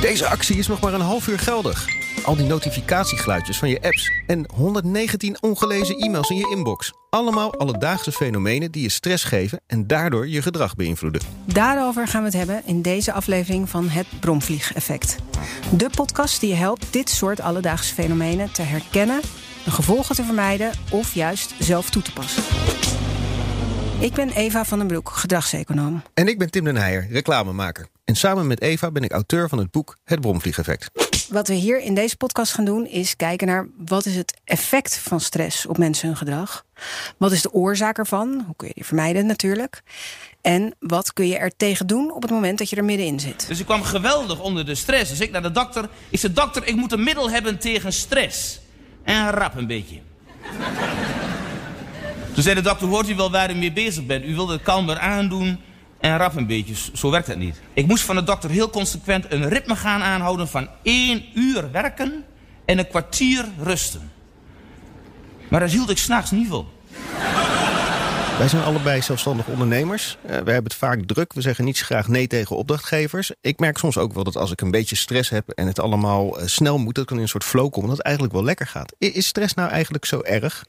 Deze actie is nog maar een half uur geldig. Al die notificatiegeluidjes van je apps en 119 ongelezen e-mails in je inbox. Allemaal alledaagse fenomenen die je stress geven en daardoor je gedrag beïnvloeden. Daarover gaan we het hebben in deze aflevering van Het Bromvliegeffect. De podcast die je helpt dit soort alledaagse fenomenen te herkennen, de gevolgen te vermijden of juist zelf toe te passen. Ik ben Eva van den Broek, gedragseconoom. En ik ben Tim den Heijer, reclamemaker. En samen met Eva ben ik auteur van het boek Het Bromvliegeffect. Wat we hier in deze podcast gaan doen is kijken naar wat is het effect van stress op mensen hun gedrag. Wat is de oorzaak ervan? Hoe kun je die vermijden natuurlijk? En wat kun je er tegen doen op het moment dat je er middenin zit? Dus ik kwam geweldig onder de stress. Dus ik naar de dokter. Ik zei, dokter, ik moet een middel hebben tegen stress. En rap een beetje. Toen zei de dokter, hoort u wel waar u mee bezig bent? U wilde het kalmer aandoen en rap een beetje. Zo werkt het niet. Ik moest van de dokter heel consequent een ritme gaan aanhouden van één uur werken en een kwartier rusten. Maar dat hield ik s'nachts niet vol. Wij zijn allebei zelfstandig ondernemers. Uh, we hebben het vaak druk. We zeggen niet zo graag nee tegen opdrachtgevers. Ik merk soms ook wel dat als ik een beetje stress heb en het allemaal uh, snel moet, dat ik in een soort flow kom, dat het eigenlijk wel lekker gaat. Is stress nou eigenlijk zo erg?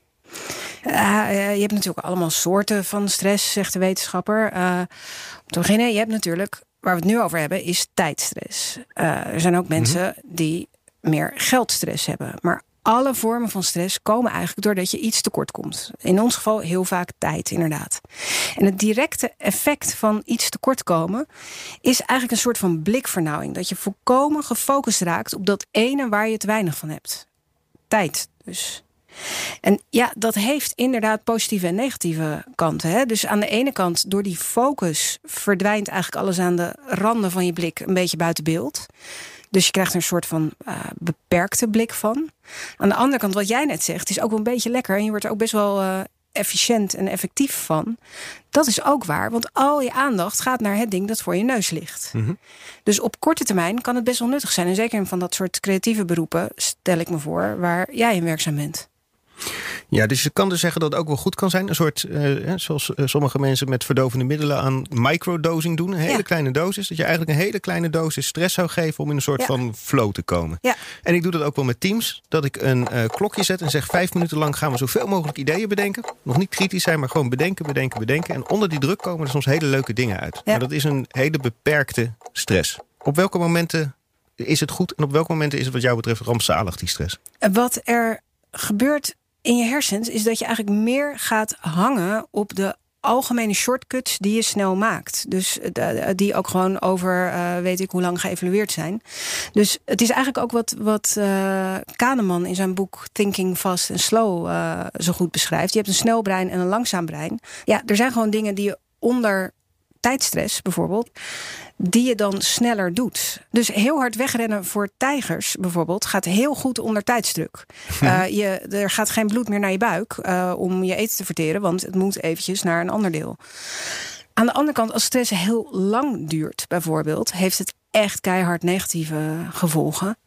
Uh, je hebt natuurlijk allemaal soorten van stress, zegt de wetenschapper. Uh, om te beginnen, je hebt natuurlijk, waar we het nu over hebben, is tijdstress. Uh, er zijn ook mensen mm -hmm. die meer geldstress hebben. Maar alle vormen van stress komen eigenlijk doordat je iets tekort komt. In ons geval heel vaak tijd, inderdaad. En het directe effect van iets tekort komen is eigenlijk een soort van blikvernauwing. Dat je volkomen gefocust raakt op dat ene waar je te weinig van hebt. Tijd dus. En ja, dat heeft inderdaad positieve en negatieve kanten. Hè? Dus aan de ene kant, door die focus verdwijnt eigenlijk alles aan de randen van je blik een beetje buiten beeld. Dus je krijgt er een soort van uh, beperkte blik van. Aan de andere kant, wat jij net zegt, is ook wel een beetje lekker. En je wordt er ook best wel uh, efficiënt en effectief van. Dat is ook waar, want al je aandacht gaat naar het ding dat voor je neus ligt. Mm -hmm. Dus op korte termijn kan het best wel nuttig zijn. En zeker in van dat soort creatieve beroepen, stel ik me voor, waar jij in werkzaam bent. Ja, dus je kan dus zeggen dat het ook wel goed kan zijn. Een soort, uh, zoals uh, sommige mensen met verdovende middelen aan microdosing doen. Een hele ja. kleine dosis. Dat je eigenlijk een hele kleine dosis stress zou geven om in een soort ja. van flow te komen. Ja. En ik doe dat ook wel met teams. Dat ik een uh, klokje zet en zeg vijf minuten lang gaan we zoveel mogelijk ideeën bedenken. Nog niet kritisch zijn, maar gewoon bedenken, bedenken, bedenken. En onder die druk komen er soms hele leuke dingen uit. Maar dat is een hele beperkte stress. Op welke momenten is het goed en op welke momenten is het wat jou betreft rampzalig, die stress? Wat er gebeurt in je hersens is dat je eigenlijk meer gaat hangen op de algemene shortcuts die je snel maakt. Dus die ook gewoon over uh, weet ik hoe lang geëvalueerd zijn. Dus het is eigenlijk ook wat, wat Kahneman in zijn boek Thinking Fast and Slow zo goed beschrijft. Je hebt een snel brein en een langzaam brein. Ja, er zijn gewoon dingen die je onder tijdstress bijvoorbeeld, die je dan sneller doet. Dus heel hard wegrennen voor tijgers bijvoorbeeld gaat heel goed onder tijdsdruk. Uh, je, er gaat geen bloed meer naar je buik uh, om je eten te verteren, want het moet eventjes naar een ander deel. Aan de andere kant, als stress heel lang duurt, bijvoorbeeld, heeft het echt keihard negatieve gevolgen.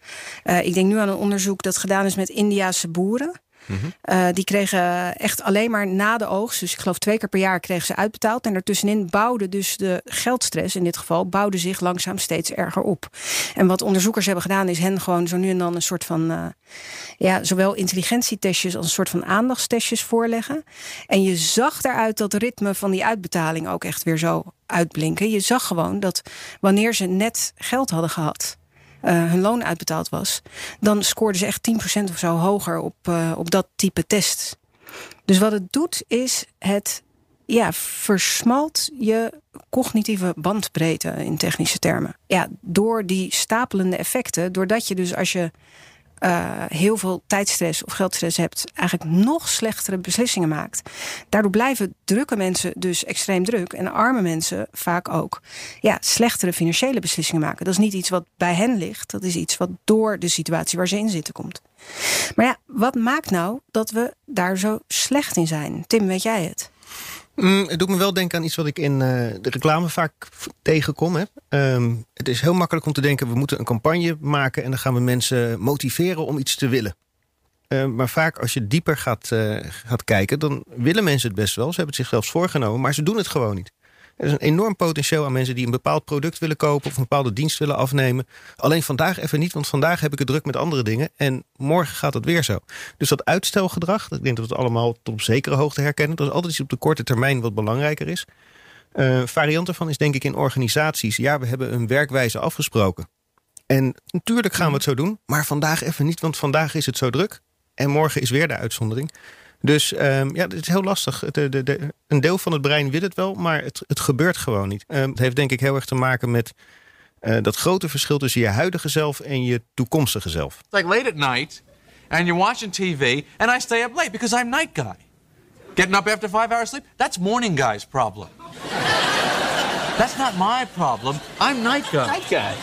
Uh, ik denk nu aan een onderzoek dat gedaan is met Indiase boeren. -hmm. uh, die kregen echt alleen maar na de oogst, dus ik geloof twee keer per jaar kregen ze uitbetaald. En daartussenin bouwde dus de geldstress in dit geval, bouwde zich langzaam steeds erger op. En wat onderzoekers hebben gedaan is hen gewoon zo nu en dan een soort van, uh, ja, zowel intelligentietestjes als een soort van aandachtstestjes voorleggen. En je zag daaruit dat ritme van die uitbetaling ook echt weer zo uitblinken. Je zag gewoon dat wanneer ze net geld hadden gehad, hun loon uitbetaald was, dan scoorden ze echt 10% of zo hoger op, uh, op dat type test. Dus wat het doet, is het ja, versmalt je cognitieve bandbreedte in technische termen. Ja, door die stapelende effecten, doordat je dus als je uh, heel veel tijdstress of geldstress hebt, eigenlijk nog slechtere beslissingen maakt. Daardoor blijven drukke mensen dus extreem druk en arme mensen vaak ook ja, slechtere financiële beslissingen maken. Dat is niet iets wat bij hen ligt, dat is iets wat door de situatie waar ze in zitten komt. Maar ja, wat maakt nou dat we daar zo slecht in zijn? Tim, weet jij het? Mm, het doet me wel denken aan iets wat ik in uh, de reclame vaak tegenkom. Hè. Um, het is heel makkelijk om te denken, we moeten een campagne maken... en dan gaan we mensen motiveren om iets te willen. Uh, maar vaak als je dieper gaat, uh, gaat kijken, dan willen mensen het best wel. Ze hebben het zich zelfs voorgenomen, maar ze doen het gewoon niet. Er is een enorm potentieel aan mensen die een bepaald product willen kopen of een bepaalde dienst willen afnemen. Alleen vandaag even niet, want vandaag heb ik het druk met andere dingen. En morgen gaat het weer zo. Dus dat uitstelgedrag, ik denk dat we het allemaal tot op zekere hoogte herkennen. Dat is altijd iets op de korte termijn wat belangrijker is. Uh, variant ervan is denk ik in organisaties. Ja, we hebben een werkwijze afgesproken. En natuurlijk gaan we het zo doen, maar vandaag even niet, want vandaag is het zo druk. En morgen is weer de uitzondering. Dus um, ja, het is heel lastig. De, de, de, een deel van het brein wil het wel, maar het, het gebeurt gewoon niet. Um, het heeft denk ik heel erg te maken met uh, dat grote verschil tussen je huidige zelf en je toekomstige zelf. It's like late at night and you're watching TV and I stay up late because I'm night guy. Getting up after five hours sleep, that's morning guy's problem. that's not my problem. I'm night guy. Night guy.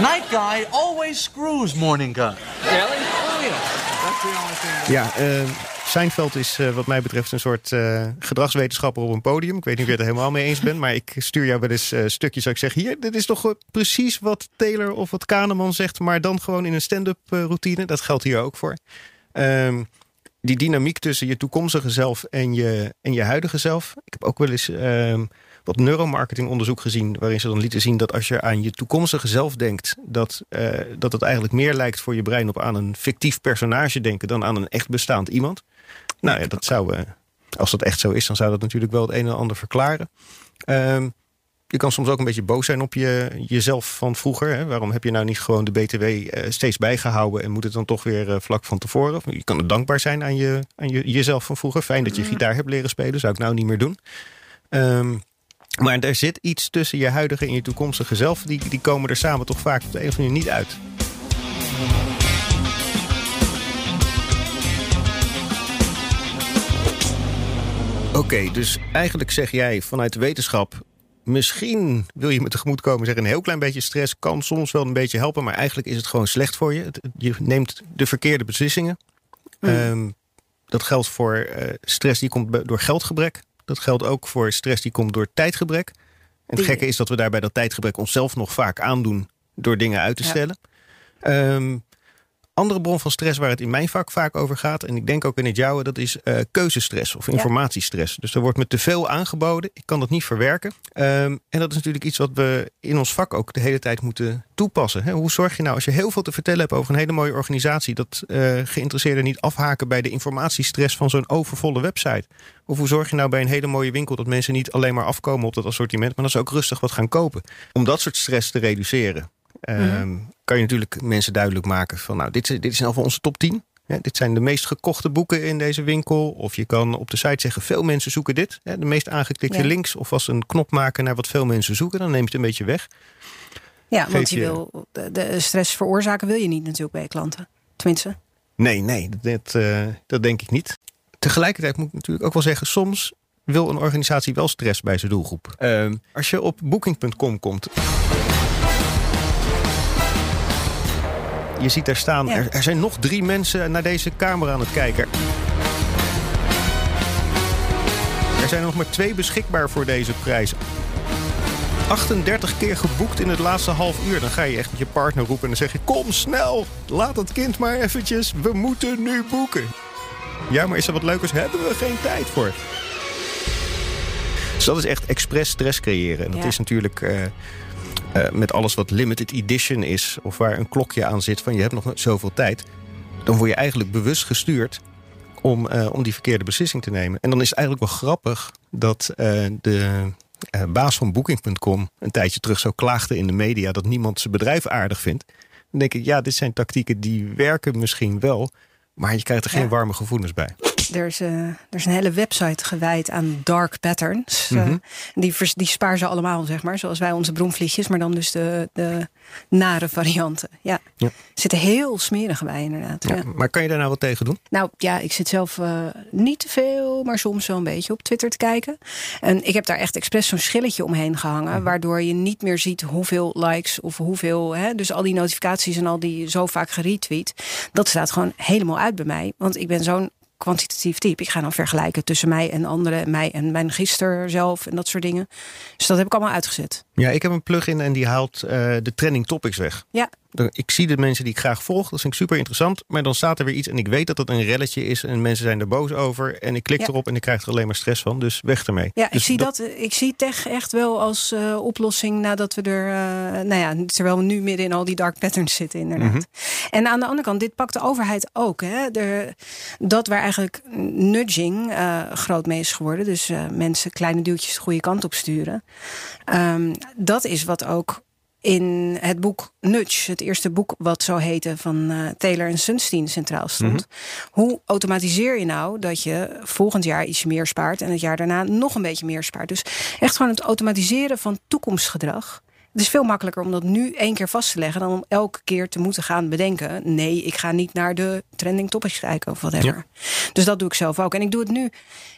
Night guy always screws morning guy. Really? Oh yeah. That's the only thing. Ja, uh, Seinfeld is uh, wat mij betreft een soort uh, gedragswetenschapper op een podium. Ik weet niet of je het er helemaal mee eens bent, maar ik stuur jou wel eens uh, stukjes waar ik zeg... hier, dit is toch precies wat Taylor of wat Kahneman zegt... maar dan gewoon in een stand-up routine. Dat geldt hier ook voor. Um, die dynamiek tussen je toekomstige zelf en je, en je huidige zelf. Ik heb ook wel eens um, wat neuromarketingonderzoek gezien... waarin ze dan lieten zien dat als je aan je toekomstige zelf denkt... dat, dat het eigenlijk meer lijkt voor je brein op aan een fictief personage denken... dan aan een echt bestaand iemand. Nou ja, dat zou, uh, als dat echt zo is, dan zou dat natuurlijk wel het een en ander verklaren. Um, je kan soms ook een beetje boos zijn op je, jezelf van vroeger. Hè? Waarom heb je nou niet gewoon de BTW uh, steeds bijgehouden en moet het dan toch weer uh, vlak van tevoren? Je kan er dankbaar zijn aan, je, aan je, jezelf van vroeger. Fijn dat je gitaar hebt leren spelen, zou ik nou niet meer doen. Um, maar er zit iets tussen je huidige en je toekomstige zelf. Die, die komen er samen toch vaak op de een of andere manier niet uit. Oké, okay, dus eigenlijk zeg jij vanuit de wetenschap... misschien wil je me tegemoet komen zeggen... een heel klein beetje stress kan soms wel een beetje helpen... maar eigenlijk is het gewoon slecht voor je. Je neemt de verkeerde beslissingen. Mm. Um, dat geldt voor uh, stress die komt door geldgebrek. Dat geldt ook voor stress die komt door tijdgebrek. En het gekke is dat we daarbij dat tijdgebrek onszelf nog vaak aandoen... door dingen uit te stellen. Ja. Um, andere bron van stress waar het in mijn vak vaak over gaat... en ik denk ook in het jouwe, dat is uh, keuzestress of informatiestress. Ja. Dus er wordt me te veel aangeboden. Ik kan dat niet verwerken. Um, en dat is natuurlijk iets wat we in ons vak ook de hele tijd moeten toepassen. He, hoe zorg je nou, als je heel veel te vertellen hebt over een hele mooie organisatie... dat uh, geïnteresseerden niet afhaken bij de informatiestress van zo'n overvolle website? Of hoe zorg je nou bij een hele mooie winkel... dat mensen niet alleen maar afkomen op dat assortiment... maar dat ze ook rustig wat gaan kopen? Om dat soort stress te reduceren... Um, mm-hmm. kan je natuurlijk mensen duidelijk maken van nou, dit, dit is nou van onze top 10. Ja, dit zijn de meest gekochte boeken in deze winkel. Of je kan op de site zeggen, veel mensen zoeken dit. Ja, de meest aangeklikte ja. links. Of als een knop maken naar wat veel mensen zoeken. Dan neem je het een beetje weg. Ja, Geef want je, je wil de stress veroorzaken wil je niet natuurlijk bij je klanten. Tenminste. Nee, nee, dat, uh, dat denk ik niet. Tegelijkertijd moet ik natuurlijk ook wel zeggen, soms wil een organisatie wel stress bij zijn doelgroep. Uh, als je op booking.com komt... Je ziet daar staan, ja. er, er, zijn nog drie mensen naar deze camera aan het kijken. Er zijn nog maar twee beschikbaar voor deze prijs. 38 keer geboekt in het laatste half uur. Dan ga je echt met je partner roepen en dan zeg je... Kom snel, laat dat kind maar eventjes. We moeten nu boeken. Ja, maar is er wat leukers? Hebben we geen tijd voor. Dus dat is echt expres stress creëren. En dat ja. is natuurlijk... Uh, uh, met alles wat limited edition is... of waar een klokje aan zit van je hebt nog zoveel tijd... dan word je eigenlijk bewust gestuurd om, uh, om die verkeerde beslissing te nemen. En dan is het eigenlijk wel grappig dat uh, de baas van Booking.com... een tijdje terug zo klaagde in de media... dat niemand zijn bedrijf aardig vindt. Dan denk ik, ja, dit zijn tactieken die werken misschien wel... maar je krijgt er geen ja. warme gevoelens bij. Er is, uh, er is een hele website gewijd aan dark patterns. Mhm. Uh, die, vers- die spaar ze allemaal, zeg maar. Zoals wij onze bromvliesjes, maar dan dus de, de nare varianten. Ja. Ja. Zitten heel smerige bij, inderdaad. Ja, Ja. Maar kan je daar nou wat tegen doen? Nou ja, ik zit zelf eh, niet te veel, maar soms wel een beetje op Twitter te kijken. En ik heb daar echt expres zo'n schilletje omheen gehangen. Waardoor je niet meer ziet hoeveel likes of hoeveel. Hè, dus al die notificaties en al die zo vaak geretweet. Dat staat gewoon helemaal uit bij mij. Want ik ben zo'n kwantitatief type. Ik ga dan vergelijken tussen mij en anderen. Mij en mijn gister zelf en dat soort dingen. Dus dat heb ik allemaal uitgezet. Ja, ik heb een plugin en die haalt eh, de trending topics weg. Ja, Ik zie de mensen die ik graag volg, dat vind ik super interessant. Maar dan staat er weer iets en ik weet dat het een relletje is en mensen zijn er boos over. En ik klik Ja. erop en ik krijg er alleen maar stress van. Dus weg ermee. Ja, ik Dus zie dat, ik zie tech echt wel als eh, oplossing nadat we er, eh, nou ja, terwijl we nu midden in al die dark patterns zitten, inderdaad. Mhm. En aan de andere kant, dit pakt de overheid ook. Hè? De, dat waar eigenlijk nudging eh, groot mee is geworden, dus mensen kleine duwtjes de goede kant op sturen, Ehm, dat is wat ook in het boek Nudge, het eerste boek wat zo heette van eh, Taylor en Sunstein centraal stond. Hoe automatiseer je nou dat je volgend jaar iets meer spaart en het jaar daarna nog een beetje meer spaart? Dus echt gewoon het automatiseren van toekomstgedrag. Het is veel makkelijker om dat nu één keer vast te leggen dan om elke keer te moeten gaan bedenken. Nee, ik ga niet naar de trending topics kijken of whatever. Dus dat doe ik zelf ook. En ik doe het nu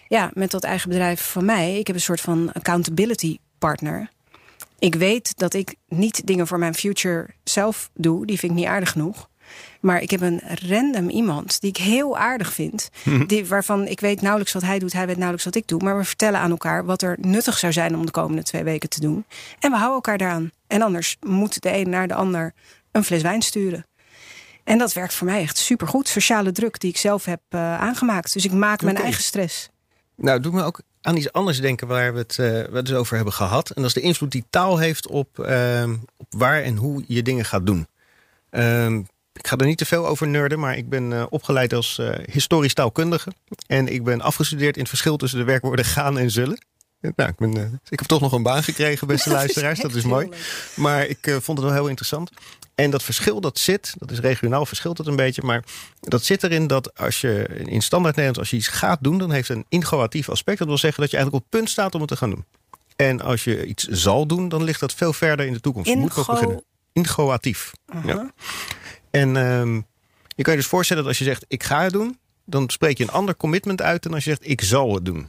ja, met dat eigen bedrijf van mij. Ik heb een soort van accountability partner. Ik weet dat ik niet dingen voor mijn future zelf doe. Die vind ik niet aardig genoeg. Maar ik heb een random iemand die ik heel aardig vind. Die, waarvan ik weet nauwelijks wat hij doet. Hij weet nauwelijks wat ik doe. Maar we vertellen aan elkaar wat er nuttig zou zijn om de komende twee weken te doen. En we houden elkaar daaraan. En anders moet de een naar de ander een fles wijn sturen. En dat werkt voor mij echt supergoed. Sociale druk die ik zelf heb eh, aangemaakt. Dus ik maak mijn eigen stress. Nou, doe me ook aan iets anders denken waar we het, eh, we het dus over hebben gehad. En dat is de invloed die taal heeft op, ehm, op waar en hoe je dingen gaat doen. Ehm, ik ga er niet te veel over nerden, maar ik ben eh, opgeleid als eh, historisch taalkundige. En ik ben afgestudeerd in het verschil tussen de werkwoorden gaan en zullen. Nou, ik, ben, ik heb toch nog een baan gekregen, beste luisteraars. Dat is echt mooi. heel leuk. Maar ik vond het wel heel interessant. En dat verschil dat zit, dat is regionaal verschilt het een beetje. Maar dat zit erin dat als je in standaard Nederlands, als je iets gaat doen, dan heeft het een ingoatief aspect. Dat wil zeggen dat je eigenlijk op punt staat om het te gaan doen. En als je iets zal doen, dan ligt dat veel verder in de toekomst. Je moet Ingo- beginnen. Ingoatief. Ja. En ehm, je kan je dus voorstellen dat als je zegt ik ga het doen, dan spreek je een ander commitment uit dan als je zegt ik zal het doen.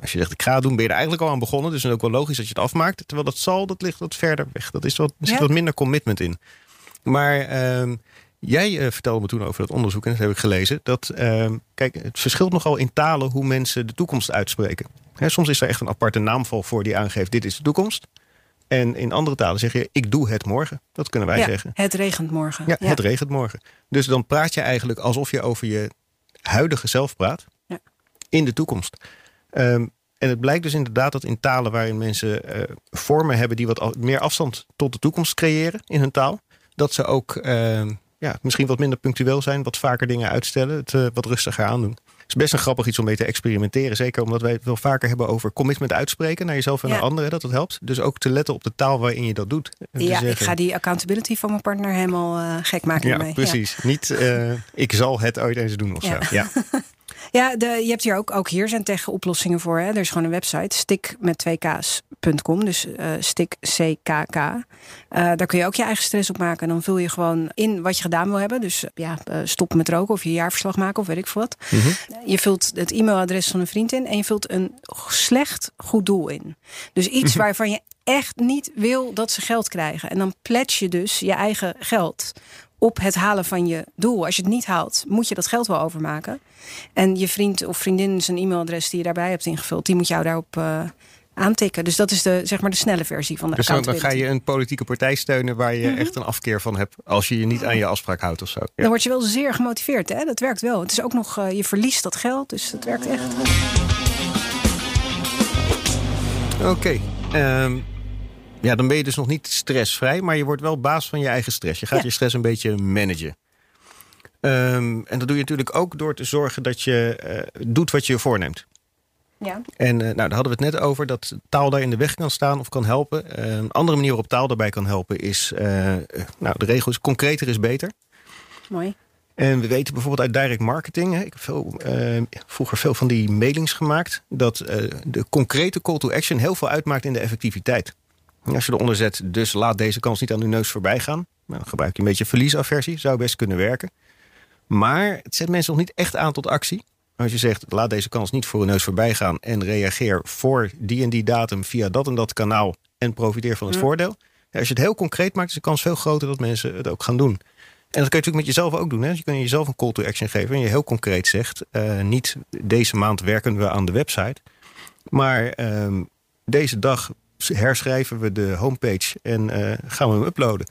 Als je zegt ik ga het doen, ben je er eigenlijk al aan begonnen. Dus het is ook wel logisch dat je het afmaakt. Terwijl dat zal, dat ligt wat verder weg. Dat is wat, er zit Ja. wat minder commitment in. Maar ehm, jij eh, vertelde me toen over dat onderzoek, en dat heb ik gelezen. Dat, ehm, kijk, het verschilt nogal in talen hoe mensen de toekomst uitspreken. Hè, soms is er echt een aparte naamval voor die aangeeft: dit is de toekomst. En in andere talen zeg je: ik doe het morgen. Dat kunnen wij Ja, zeggen. het regent morgen. Ja, het regent morgen. Dus dan praat je eigenlijk alsof je over je huidige zelf praat. Ja. In de toekomst. Ehm, en het blijkt dus inderdaad dat in talen waarin mensen eh, vormen hebben die wat meer afstand tot de toekomst creëren in hun taal, dat ze ook ehm, ja, misschien wat minder punctueel zijn, wat vaker dingen uitstellen, het eh, wat rustiger aandoen. Het is best een grappig iets om mee te experimenteren. Zeker omdat wij het wel vaker hebben over commitment uitspreken naar jezelf en Ja. naar anderen. Dat het helpt. Dus ook te letten op de taal waarin je dat doet. Ja, ik ga die accountability van mijn partner helemaal eh, gek maken ja, ermee. precies. Niet, eh, ik zal het ooit eens doen of Ja. zo. Ja. Ja, de, je hebt hier ook, ook hier zijn tegen oplossingen voor. Hè. Er is gewoon een website, stik met 2k's.com. Dus eh stik CKK. Eh, daar kun je ook je eigen stress op maken. Dan vul je gewoon in wat je gedaan wil hebben. Dus ja, eh, stoppen met roken of je jaarverslag maken of weet ik veel wat. Je vult het e-mailadres van een vriend in en je vult een slecht goed doel in. Dus iets waarvan je echt niet wil dat ze geld krijgen. En dan pledge je dus je eigen geld op het halen van je doel. Als je het niet haalt, moet je dat geld wel overmaken. En je vriend of vriendin zijn e-mailadres die je daarbij hebt ingevuld, die moet jou daarop eh, aantikken. Dus dat is de, zeg maar de snelle versie van de Dus dan, ga je een politieke partij steunen waar je echt een afkeer van hebt. Als je je niet aan je afspraak houdt of zo. Ja. Dan word je wel zeer gemotiveerd. Hè? Dat werkt wel. Het is ook nog, eh, je verliest dat geld, dus dat werkt echt. Oké. ehm, ja, dan ben je dus nog niet stressvrij, maar je wordt wel baas van je eigen stress. Je gaat Ja. je stress een beetje managen. Ehm, en dat doe je natuurlijk ook door te zorgen dat je eh, doet wat je je voorneemt. Ja. En eh, nou, daar hadden we het net over dat taal daar in de weg kan staan of kan helpen. Eh, een andere manier waarop taal daarbij kan helpen is, nou, de regel is concreter is beter. Mooi. En we weten bijvoorbeeld uit direct marketing, hè, ik heb veel, uh, vroeger veel van die mailings gemaakt, dat uh, de concrete call to action heel veel uitmaakt in de effectiviteit. Als je eronder zet, dus laat deze kans niet aan uw neus voorbij gaan, dan gebruik je een beetje verliesaversie, zou best kunnen werken. Maar het zet mensen nog niet echt aan tot actie. Als je zegt, laat deze kans niet voor uw neus voorbij gaan en reageer voor die en die datum via dat en dat kanaal en profiteer van het voordeel. als je het heel concreet maakt, is de kans veel groter dat mensen het ook gaan doen. En dat kun je natuurlijk met jezelf ook doen. Hè? Dus je kan jezelf een call to action geven en je heel concreet zegt: uh, niet deze maand werken we aan de website, maar uh, deze dag herschrijven we de homepage en uh, gaan we hem uploaden.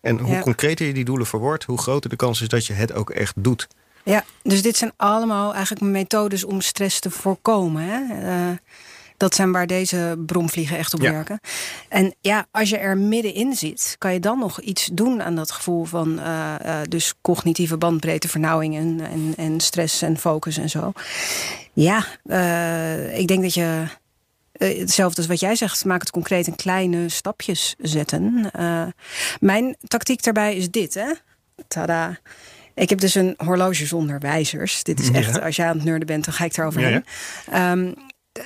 En hoe concreter je die doelen verwoordt, hoe groter de kans is dat je het ook echt doet. Ja, dus dit zijn allemaal eigenlijk methodes om stress te voorkomen. Hè? Uh, dat zijn waar deze bromvliegen echt op werken. En ja, als je er middenin zit, kan je dan nog iets doen aan dat gevoel van uh, uh, dus cognitieve bandbreedtevernauwing en, en, en stress en focus en zo. Ja, ik denk dat je hetzelfde als wat jij zegt, maak het concreet in kleine stapjes zetten. mijn tactiek daarbij is dit, hè? Tada. Ik heb dus een horloge zonder wijzers. Dit is echt, als jij aan het nerden bent, dan ga ik eroverheen. Ja, um,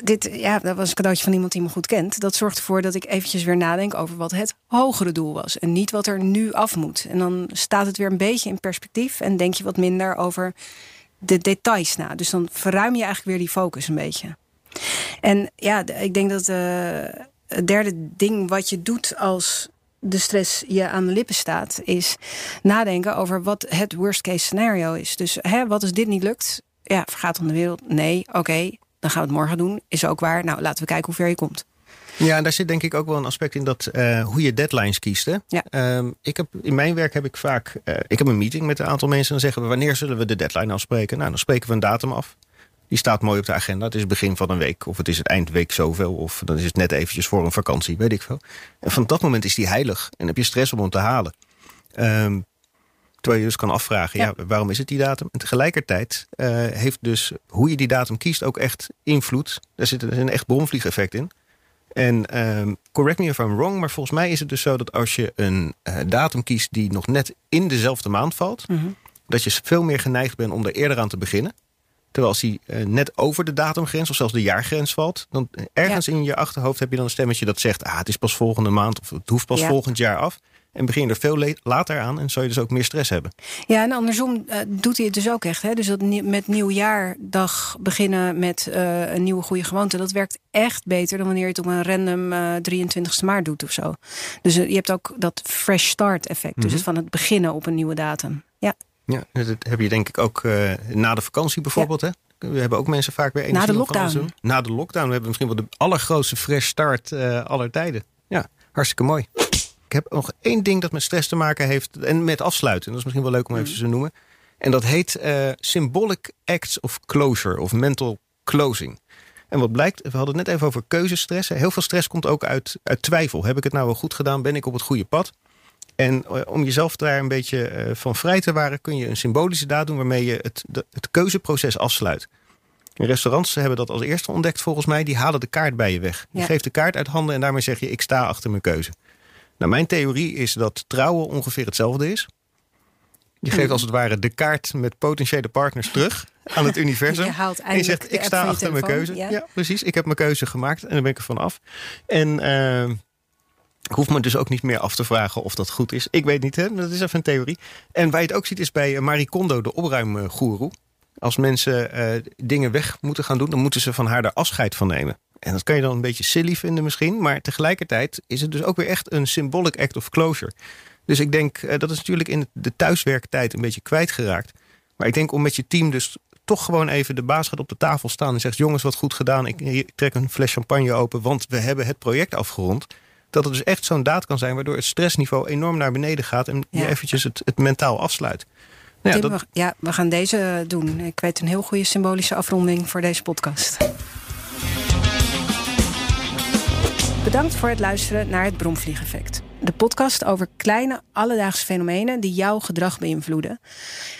dit, ja, dat was een cadeautje van iemand die me goed kent. Dat zorgt ervoor dat ik eventjes weer nadenk over wat het hogere doel was. En niet wat er nu af moet. En dan staat het weer een beetje in perspectief. En denk je wat minder over de details na. Dus dan verruim je eigenlijk weer die focus een beetje. En ja, ik denk dat uh, het derde ding wat je doet als de stress je aan de lippen staat, is nadenken over wat het worst case scenario is. Dus hè, wat als dit niet lukt? Ja, vergaat dan de wereld? Nee, oké dan gaan we het morgen doen. Is ook waar. Nou, laten we kijken hoe ver je komt. Ja, en daar zit denk ik ook wel een aspect in dat uh, hoe je deadlines kiest. Hè? Ja. Um, ik heb, in mijn werk heb ik vaak. Uh, ik heb een meeting met een aantal mensen. En dan zeggen we wanneer zullen we de deadline afspreken? Nou, dan spreken we een datum af. Die staat mooi op de agenda. Het is het begin van een week. Of het is het eindweek zoveel. Of dan is het net eventjes voor een vakantie. Weet ik veel. En van dat moment is die heilig. En heb je stress om hem te halen. Um, Terwijl je dus kan afvragen, ja. waarom is het die datum? En tegelijkertijd uh, heeft dus hoe je die datum kiest ook echt invloed. Daar zit een echt bromvliegeffect in. En um, correct me if I'm wrong, maar volgens mij is het dus zo dat als je een uh, datum kiest die nog net in dezelfde maand valt, mm -hmm. dat je veel meer geneigd bent om er eerder aan te beginnen. Terwijl als die uh, net over de datumgrens of zelfs de jaargrens valt, dan ergens ja. in je achterhoofd heb je dan een stemmetje dat zegt: ah, het is pas volgende maand of het hoeft pas ja. volgend jaar af. En begin je er veel later aan en zou je dus ook meer stress hebben. Ja, en andersom uh, doet hij het dus ook echt. Hè? Dus dat met nieuwjaardag beginnen met uh, een nieuwe goede gewoonte. Dat werkt echt beter dan wanneer je het op een random uh, 23 maart doet of zo. Dus je hebt ook dat fresh start effect. Mm -hmm. Dus van het beginnen op een nieuwe datum. Ja. Ja, dat heb je denk ik ook na de vakantie bijvoorbeeld. Ja. Hè? We hebben ook mensen vaak weer Na de lockdown. Na de lockdown. We hebben misschien wel de allergrootste fresh start aller tijden. Ja, hartstikke mooi. Ik heb nog één ding dat met stress te maken heeft. En met afsluiten. Dat is misschien wel leuk om even te noemen. En dat heet uh, Symbolic Acts of Closure. Of Mental Closing. En wat blijkt, we hadden het net even over keuzestress. Heel veel stress komt ook uit, uit twijfel. Heb ik het nou wel goed gedaan? Ben ik op het goede pad? En uh, om jezelf daar een beetje uh, van vrij te waren... kun je een symbolische daad doen waarmee je het, het keuzeproces afsluit. Restaurants hebben dat als eerste ontdekt volgens mij. Die halen de kaart bij je weg. Je geeft de kaart uit handen en daarmee zeg je... ik sta achter mijn keuze. Nou, mijn theorie is dat trouwen ongeveer hetzelfde is. Je geeft als het ware de kaart met potentiële partners terug aan het universum. Je en je zegt, ik sta achter mijn keuze. Ja. precies. Ik heb mijn keuze gemaakt en dan ben ik er van af. En uh, ik hoef me dus ook niet meer af te vragen of dat goed is. Ik weet niet, hè? dat is even een theorie. En waar je het ook ziet is bij Marie Kondo, de opruimgoeroe. Als mensen uh, dingen weg moeten gaan doen, dan moeten ze van haar daar afscheid van nemen. En dat kan je dan een beetje silly vinden misschien. Maar tegelijkertijd is het dus ook weer echt een symbolic act of closure. Dus ik denk, uh, dat is natuurlijk in de thuiswerktijd een beetje kwijtgeraakt. Maar ik denk om met je team dus toch gewoon even de baas gaat op de tafel staan en zegt: Jongens, wat goed gedaan. Ik trek een fles champagne open, want we hebben het project afgerond. Dat het dus echt zo'n daad kan zijn waardoor het stressniveau enorm naar beneden gaat en ja. je eventjes het, het mentaal afsluit. Nou ja, Tim, dat... ja, we gaan deze doen. Ik weet een heel goede symbolische afronding voor deze podcast. Bedankt voor het luisteren naar het Bromvliegeffect. De podcast over kleine alledaagse fenomenen die jouw gedrag beïnvloeden.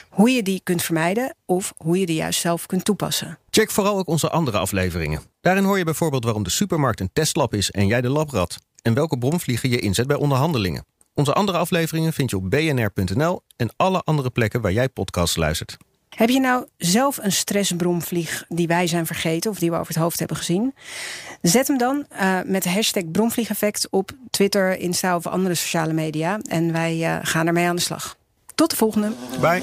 Hoe je die kunt vermijden of hoe je die juist zelf kunt toepassen. Check vooral ook onze andere afleveringen. Daarin hoor je bijvoorbeeld waarom de supermarkt een testlab is en jij de labrat. En welke bromvliegen je inzet bij onderhandelingen. Onze andere afleveringen vind je op bnr.nl en alle andere plekken waar jij podcasts luistert. Heb je nou zelf een stressbromvlieg die wij zijn vergeten of die we over het hoofd hebben gezien? Zet hem dan uh, met de hashtag bromvliegeffect op Twitter, Insta of andere sociale media. En wij uh, gaan ermee aan de slag. Tot de volgende. Bye.